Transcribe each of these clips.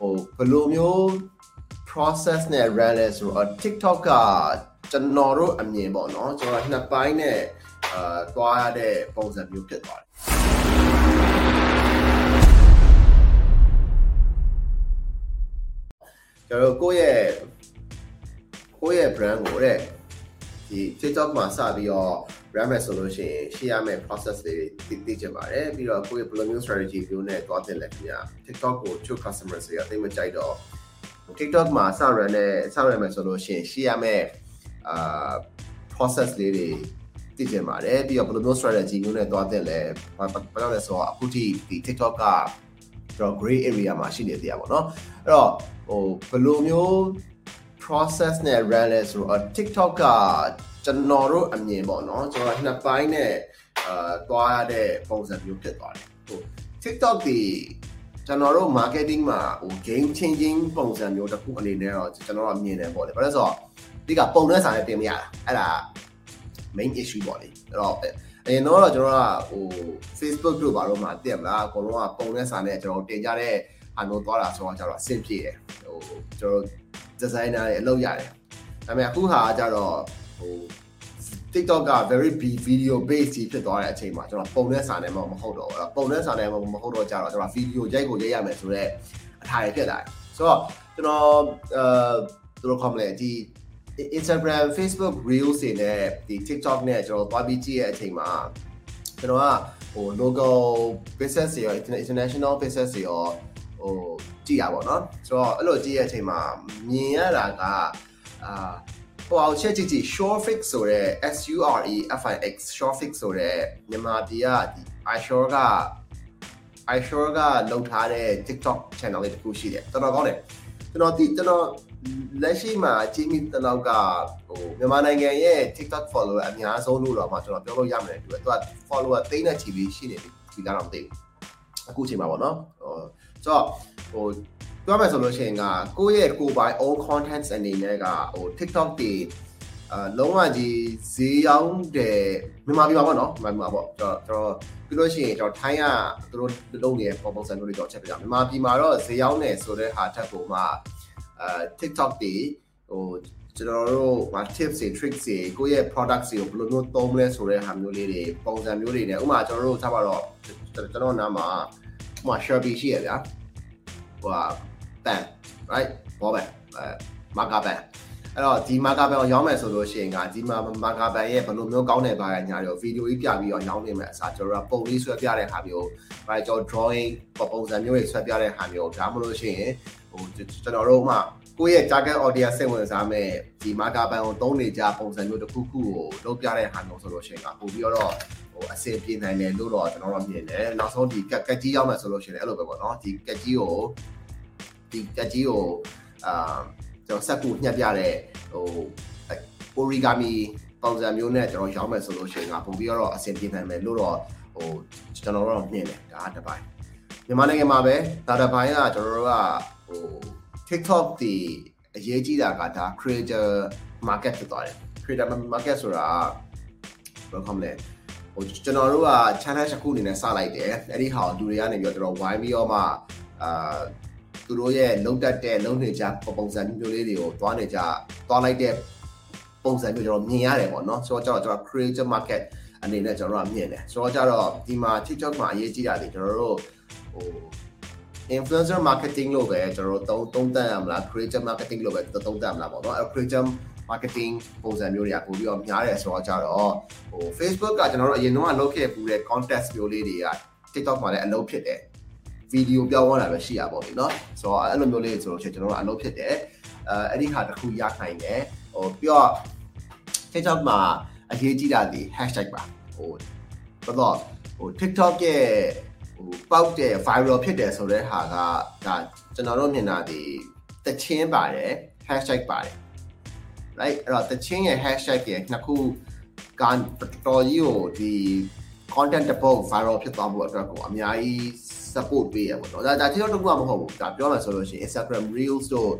ဟိုဘယ်လိုမျိုး process နဲ့ run လဲဆိုတော့ TikTok ကကျွန်တော်တို့အမြင်ပေါ့နော်ကျွန်တော်နှစ်ပိုင်းနဲ့အာသွားရတဲ့ပုံစံမျိုးဖြစ်သွားတယ်ကျွန်တော်ကိုယ့်ရဲ့ကိုယ့်ရဲ့ brand ကိုတဲ့ဒီ TikTok မှာစပြီးတော့ run မယ်ဆိုလို့ရှိရင်ရှေ့ရမယ့် process တွေသိသိချင်ပါတယ်ပြီးတော့ကိုယ့်ရဲ့ bl new strategy မျိုးနဲ့သွားတင်လက်ခင်ဗျာ TikTok ကိုချို့ customers တွေအသိမကြိုက်တော့ TikTok မှာစ run နဲ့စ run မယ်ဆိုလို့ရှိရင်ရှေ့ရမယ့်အာ process လေးတွေသိချင်ပါတယ်ပြီးတော့ဘယ်လိုမျိုး strategy မျိုးနဲ့သွားတင်လဲဘာလို့လဲဆိုတော့အခုထိဒီ TikTok ကကျွန်တော် gray area မှာရှိနေသေးတာပေါ့နော်အဲ့တော့ဟိုဘယ်လိုမျိုး process နဲ့ run လဲဆိုတော့ TikTok က ကျွန်တော်တို့အမြင်ပေါ့နော်ကျွန်တော်နှစ်ပိုင်းနဲ့အာသွားရတဲ့ပုံစံမျိုးဖြစ်သွားတယ်ဟို TikTok ဒီကျွန်တော်တို့ marketing မှာဟို game changing ပုံစံမျိုးတစ်ခုအနေနဲ့တော့ကျွန်တော်တို့မြင်တယ်ပေါ့လေဘာလို့လဲဆိုတော့ဒီကပုံနဲ့စာနဲ့တင်မရတာအဲ့ဒါ main issue ပေါ့လေအဲ့တော့အရင်တော့ကျွန်တော်ကဟို Facebook တို့ဘာလို့မှတင်မလားအကုန်လုံးကပုံနဲ့စာနဲ့ကျွန်တော်တင်ကြတဲ့အမျိုးသွားတာဆိုတော့ကျတော့အဆင်ပြေတယ်ဟိုကျွန်တော် designer တွေအလုပ်ရတယ်ဒါပေမဲ့အခုဟာကျတော့ ဟို TikTok က very big video base ကြီးဖြစ်သွားတဲ့အချိန်မှာကျွန်တော်ပုံနဲ့စာနဲ့မဟုတ်တော့ဘူးပုံနဲ့စာနဲ့မဟုတ်တော့ကြတော့ကျွန်တော် video ရိုက်ကိုရိုက်ရမယ်ဆိုတော့အထာရဖြစ်လာတယ်ဆိုတော့ကျွန်တော်အဲသူတို့ comment ဒီ Instagram Facebook Reels တွေနဲ့ဒီ TikTok နဲ့ကျွန်တော်သွားပြီးကြည့်ရဲ့အချိန်မှာကျွန်တော်ကဟို local business တွေရော international business တွေရောဟိုကြည့်ရပါတော့เนาะဆိုတော့အဲ့လိုကြည့်ရဲ့အချိန်မှာမြင်ရတာကအာ ဟိုအောင်ချက်ကြည့်ကြည့် short fix ဆိုတဲ့ S U R E F I X short fix ဆိုတဲ့မြန်မာပြည်ကဒီ iShore က iShore ကလုပ်ထားတဲ့ TikTok channel လေးတစ်ခုရှိတယ်တော်တော်ကောင်းတယ်ကျွန်တော်ဒီကျွန်တော်လက်ရှိမှာကြည့်မိတဲ့လောက်ကဟိုမြန်မာနိုင်ငံရဲ့ TikTok follower အများဆုံးလို့တော့မှကျွန်တော်ပြောလို့ရမယ်တူတယ်သူက follower သိန်းနဲ့ချီပြီးရှိနေပြီဒီကတော့မသိဘူးအခုချိန်မှာပေါ့နော်ဟိုဆိုတော့ဟို ပြောမယ်ဆိုလို့ရှိရင်ကကိုယ့်ရဲ့ကိုယ်ပိုင် own contents အနေနဲ့ကဟို TikTok တွေအာလုံးဝကြီးဈေးရောက်တယ်မြန်မာပြည်မှာပေါ့နော်မြန်မာပြည်မှာပေါ့ကျွန်တော်ပြီးလို့ရှိရင်ကျွန်တော်ထိုင်းကသူတို့လုပ်နေတဲ့ပုံပုံစံမျိုးတွေတော့ချက်ပြကြမြန်မာပြည်မှာတော့ဈေးရောက်နေဆိုတဲ့ဟာထက်ပုံမှာအာ TikTok တွေဟိုကျွန်တော်တို့ဟာ tips တွေ tricks တွေကိုယ့်ရဲ့ products တွေကိုဘယ်လိုမျိုးသုံးမလဲဆိုတဲ့ဟာမျိုးလေးတွေပုံစံမျိုးတွေနဲ့ဥပမာကျွန်တော်တို့ထားပါတော့ကျွန်တော်နားမှာဥပမာ Sharpie ရှိရဗျာဟို ဟာ pen right ဘောပဲအဲ marker pen အဲ့တော့ဒီ marker pen ကိုရောင်းမယ်ဆိုလို့ရှိရင်ကဒီမှာ marker pen ရဲ့ဘယ်လိုမျိုးကောင်းတယ်ပါရညာရောဗီဒီယိုကြီးပြပြီးတော့ရောင်းနေမယ်အစားကျွန်တော်တို့ကပုံလေးဆွဲပြတဲ့ဟာမျိုးဘာကျွန်တော် drawing ပုံစံမျိုးတွေဆွဲပြတဲ့ဟာမျိုးဒါမှမဟုတ်ရှိရင်ဟိုကျွန်တော်တို့မှကိုယ့်ရဲ့ target audience စိတ်ဝင်စားမဲ့ဒီ marker pen ကိုသုံးနေကြပုံစံမျိုးတစ်ခုခုကိုလုပ်ပြတဲ့ဟာမျိုးဆိုလို့ရှိရင်ကပို့ပြီးတော့ဟိုအဆင်ပြေနိုင်တယ်လို့တော့ကျွန်တော်တို့မြင်တယ်နောက်ဆုံးဒီကက်ကက်ကြီးရောက်မယ်ဆိုလို့ရှိရင်အဲ့လိုပဲပေါ့နော်ဒီကက်ကြီးကို ဒီကက်ကြီးကိုအာကျွန်တော်စက်ကူညှက်ပြတဲ့ဟို origami ပုံစံမျိုးနဲ့ကျွန်တော်ရောင်းမယ်ဆိုလို့ရှိရင်ကပုံပြီးတော့အဆင်ပြေနိုင်မယ်လို့တော့ဟိုကျွန်တော်တို့မြင်တယ်ဒါတစ်ပိုင်းမြန်မာနိုင်ငံမှာပဲဒါတစ်ပိုင်းကကျွန်တော်တို့ကဟို TikTok ဒီအရေးကြီးတာကဒါ creator market ဖြစ်သွားတယ် creator market ဆိုတာဘယ်လိုခေါ်မလဲဟိုကျွန်တော်တို့က channel တစ်ခုအနေနဲ့စလိုက်တယ်အဲ့ဒီဟာကိုလူတွေကနေပြီးတော့ကျွန်တော်ဝိုင်းပြီးတော့မှအာ သူတို့ရဲ့လုံးတက်တဲ့လုံးနေကြပုံစံမျိုးလေးတွေကိုတွားနေကြတွားလိုက်တဲ့ပုံစံမျိုးကျွန်တော်မြင်ရတယ်ပေါ့နော်ဆိုတော့ကျွန်တော် creator market အနေနဲ့ကျွန်တော်တို့ကမြင်တယ်ဆိုတော့ကျတော့ဒီမှာ TikTok မှာအရေးကြီးတာတွေကျွန်တော်တို့ဟို influencer marketing လို့ပဲကျွန်တော်တို့သုံးသပ်ရမလား creator marketing လို့ပဲသုံးသပ်ရမလားပေါ့နော်အဲ creator marketing ပုံစံမျိုးတွေကပို့ပြီးတော့များတယ်ဆိုတော့ကြတော့ဟို Facebook ကကျွန်တော်တို့အရင်တော့လုပ်ခဲ့ပူတဲ့ contest မျိုးလေးတွေက TikTok မှာလည်းအလုပ်ဖြစ်တယ် ဗီဒီယိုပြောင်းသွားတာပဲရှိရပါဘူးเนาะဆိုတော့အဲ့လိုမျိုးလေးဆိုတော့ကျွန်တော်တို့အလုပ်ဖြစ်တယ်အဲအဲ့ဒီဟာတစ်ခုရနိုင်တယ်ဟိုပြီးတော့ TikTok မှာအရေးကြီးတာဒီ hashtag ပါဟိုတော့ဟို TikTok ရဲ့ဟိုပေါက်တဲ့ viral ဖြစ်တယ်ဆိုတဲ့ဟာကဒါကျွန်တော်တို့မြင်တာဒီတချင်းပါတယ် hashtag ပါတယ် right အဲ့တော့တချင်းရဲ့ hashtag ရဲ့နှစ်ခုကတော်ကြီးကိုဒီ content တစ်ပုတ် viral ဖြစ်သွားဖို့အတွက်ကိုအများကြီး support ပေးရပါတော့ဒါဒါ TikTok တခုမှမဟုတ်ဘူးဒါပြောမှဆိုလို့ရှိရင် Instagram Reels တို့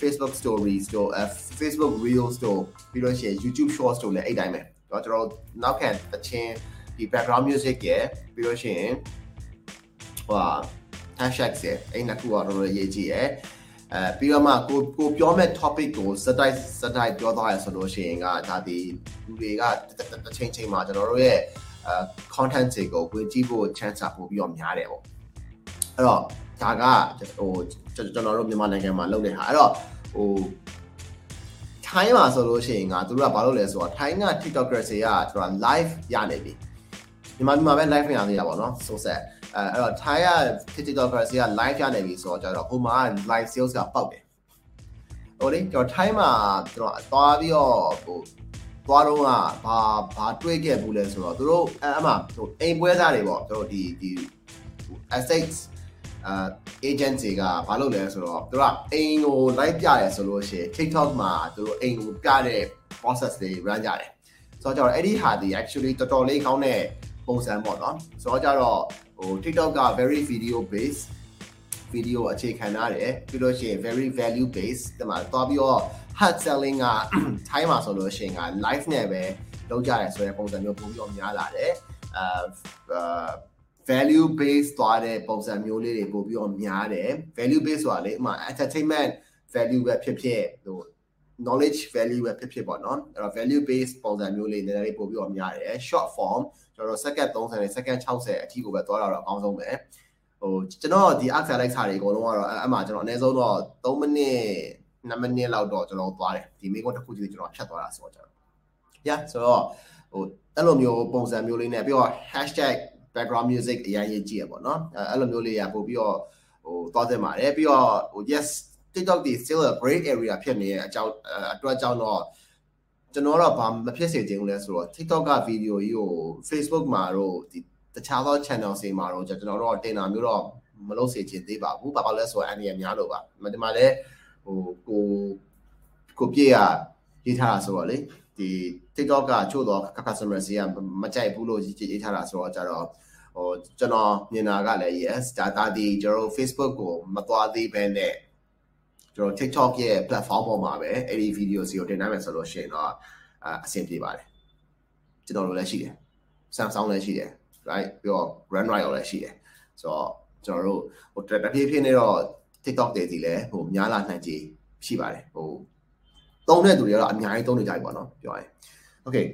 Facebook Stories တို့ Facebook Reels တို့ပြီးလို့ရှိရင် YouTube Shorts တို့လည်းအဲ့တိုင်းပဲတော့ကျွန်တော်နောက်ခံတချင်းဒီ background music ရဲ့ပြီးလို့ရှိရင်ဟို hashtag တွေအဲ့နှစ်ခုကတော့တော်တော်အရေးကြီးရယ်အဲပြီးတော့မှကိုကိုပြောမဲ့ topic ကိုစတိုက်စတိုက်ပြောသွားရဆိုလို့ရှိရင်ကဒါဒီလူတွေကတစ်ချိန်ချိန်မှာကျွန်တော်တို့ရဲ့အဲ content တွေကိုဝင်ကြည့်ဖို့ chance ပို့ပြီးတော့များတယ်ပေါ့ အဲ့တော့ဒါကဟိုကျွန်တော်တို့မြန်မာနိုင်ငံမှာလုပ်နေတာအဲ့တော့ဟိုထိုင်းမှာဆိုလို့ရှိရင်ကသူတို့ကဘာလုပ်လဲဆိုတော့ထိုင်းက TikTokers တွေကသူက live ရနေပြီမြန်မာပြည်မှာပဲ live ရနေတာပေါ့နော်ဆိုဆက်အဲအဲ့တော့ Thai က TikTokers က live ရနေပြီဆိုတော့ကျတော့ဟိုမှာ live sales ကပေါက်တယ်ဟိုလေကျွန်တော် Thai မှာကျွန်တော်သွားပြီးတော့ဟိုသွားတော့ကဘာဘာတွေးခဲ့ဘူးလဲဆိုတော့သူတို့အဲအမှဟိုအိမ်ပွဲစားတွေပေါ့သူတို့ဒီဒီ assets အာ agency ကဘာလုပ်လဲဆိုတော့သူကအိမ်ကို live ပြတယ်ဆိုလို့ရှိရင် TikTok မှာသူတို့အိမ်ကိုပြတဲ့ process တွေ run ကြတယ်ဆိုတော့ကျတော့အဲ့ဒီဟာဒီ actually တော်တော်လေးကောင်းတဲ့ပုံစံပေါ့နော်ဆိုတော့ကျတော့ဟို TikTok က very video based video အခြေခံရတယ်ပြီးလို့ရှိရင် very value based ဒီမှာသွားပြီးတော့ hard selling ကထိုင်းမှာဆိုလို့ရှိရင်က live နဲ့ပဲလုပ်ကြရဲဆိုတဲ့ပုံစံမျိုးပုံပြီးတော့များလာတယ်အာ value based သွားတဲ့ပုံစံမျိုးလေးတွေပို့ပြီးတော့များတယ် value based ဆိုတာလေဥမာ entertainment value ပဲဖြစ်ဖြစ်ဟို knowledge value ပဲဖြစ်ဖြစ်ပေါ့နော်အဲ့တော့ value based ပုံစံမျိုးလေးနည်းနည်းလေးပို့ပြီးတော့များတယ် short form ကျွန်တော် second 30နဲ့ second 60အထိကိုပဲသွားတာတော့အကောင်းဆုံးပဲဟိုကျွန်တော်ဒီ act select စာတွေအကုန်လုံးကတော့အဲ့မှာကျွန်တော်အနည်းဆုံးတော့3မိနစ်2မိနစ်လောက်တော့ကျွန်တော်သွားတယ်ဒီမိကုန်းတစ်ခုကြီးကျွန်တော်ဖြတ်သွားတာဆိုတော့ကျွန်တော် yeah ဆိုတော့ဟိုအဲ့လိုမျိုးပုံစံမျိုးလေးနဲ့ပြီးတော့ hashtag background music အရင်ရေးကြည့်ရပေါ့နော်အဲ့လိုမျိုးလေးရပို့ပြီးတော့ဟိုသွားသင့်ပါတယ်ပြီးတော့ဟို yes TikTok ဒီ still a great area ဖြစ်နေတဲ့အကြောင်းအတွက်ကြောင့်တော့ကျွန်တော်တော့ဘာမဖြစ်စေချင်ဘူးလဲဆိုတော့ TikTok ကဗီဒီယိုကြီးကို Facebook မှာတော့ဒီတခြားသော channel တွေမှာတော့ကျွန်တော်တို့တင်တာမျိုးတော့မလုပ်စေချင်သေးပါဘူး။ဘာလို့လဲဆိုတော့အန်ဒီရများလို့ပါ။ဒီမှာလည်းဟိုကိုကိုပြေရရေးထားတာဆိုတော့လေ ဒီ TikTok ကချို့တော့ customer စီကမကြိုက်ဘူးလို့ရေးထားတာဆိုတော့ကြတော့ဟိုကျွန်တော်မြင်တာကလည်း yes ဒါတာဒီကျွန်တော် Facebook ကိုမသွားသေးဘဲနဲ့ကျွန်တော် TikTok ရဲ့ platform ပေါ်မှာပဲအဲ့ဒီ video စီကိုတင်နိုင်မယ်ဆိုလို့ရှိရင်တော့အဆင်ပြေပါတယ်ကျွန်တော်တို့လည်းရှိတယ် Samsung လည်းရှိတယ် right ပြီးတော့ Grand Ride လည်းရှိတယ်ဆိုတော့ကျွန်တော်တို့ဟိုတဖြည်းဖြည်းနဲ့တော့ TikTok တွေဒီလည်းဟိုများလာနိုင်ကြရှိပါတယ်ဟို သုံးတဲ့သူတွေကတော့အများကြီးသုံးနေကြပြီပေါ့နော်ပြောရရင် okay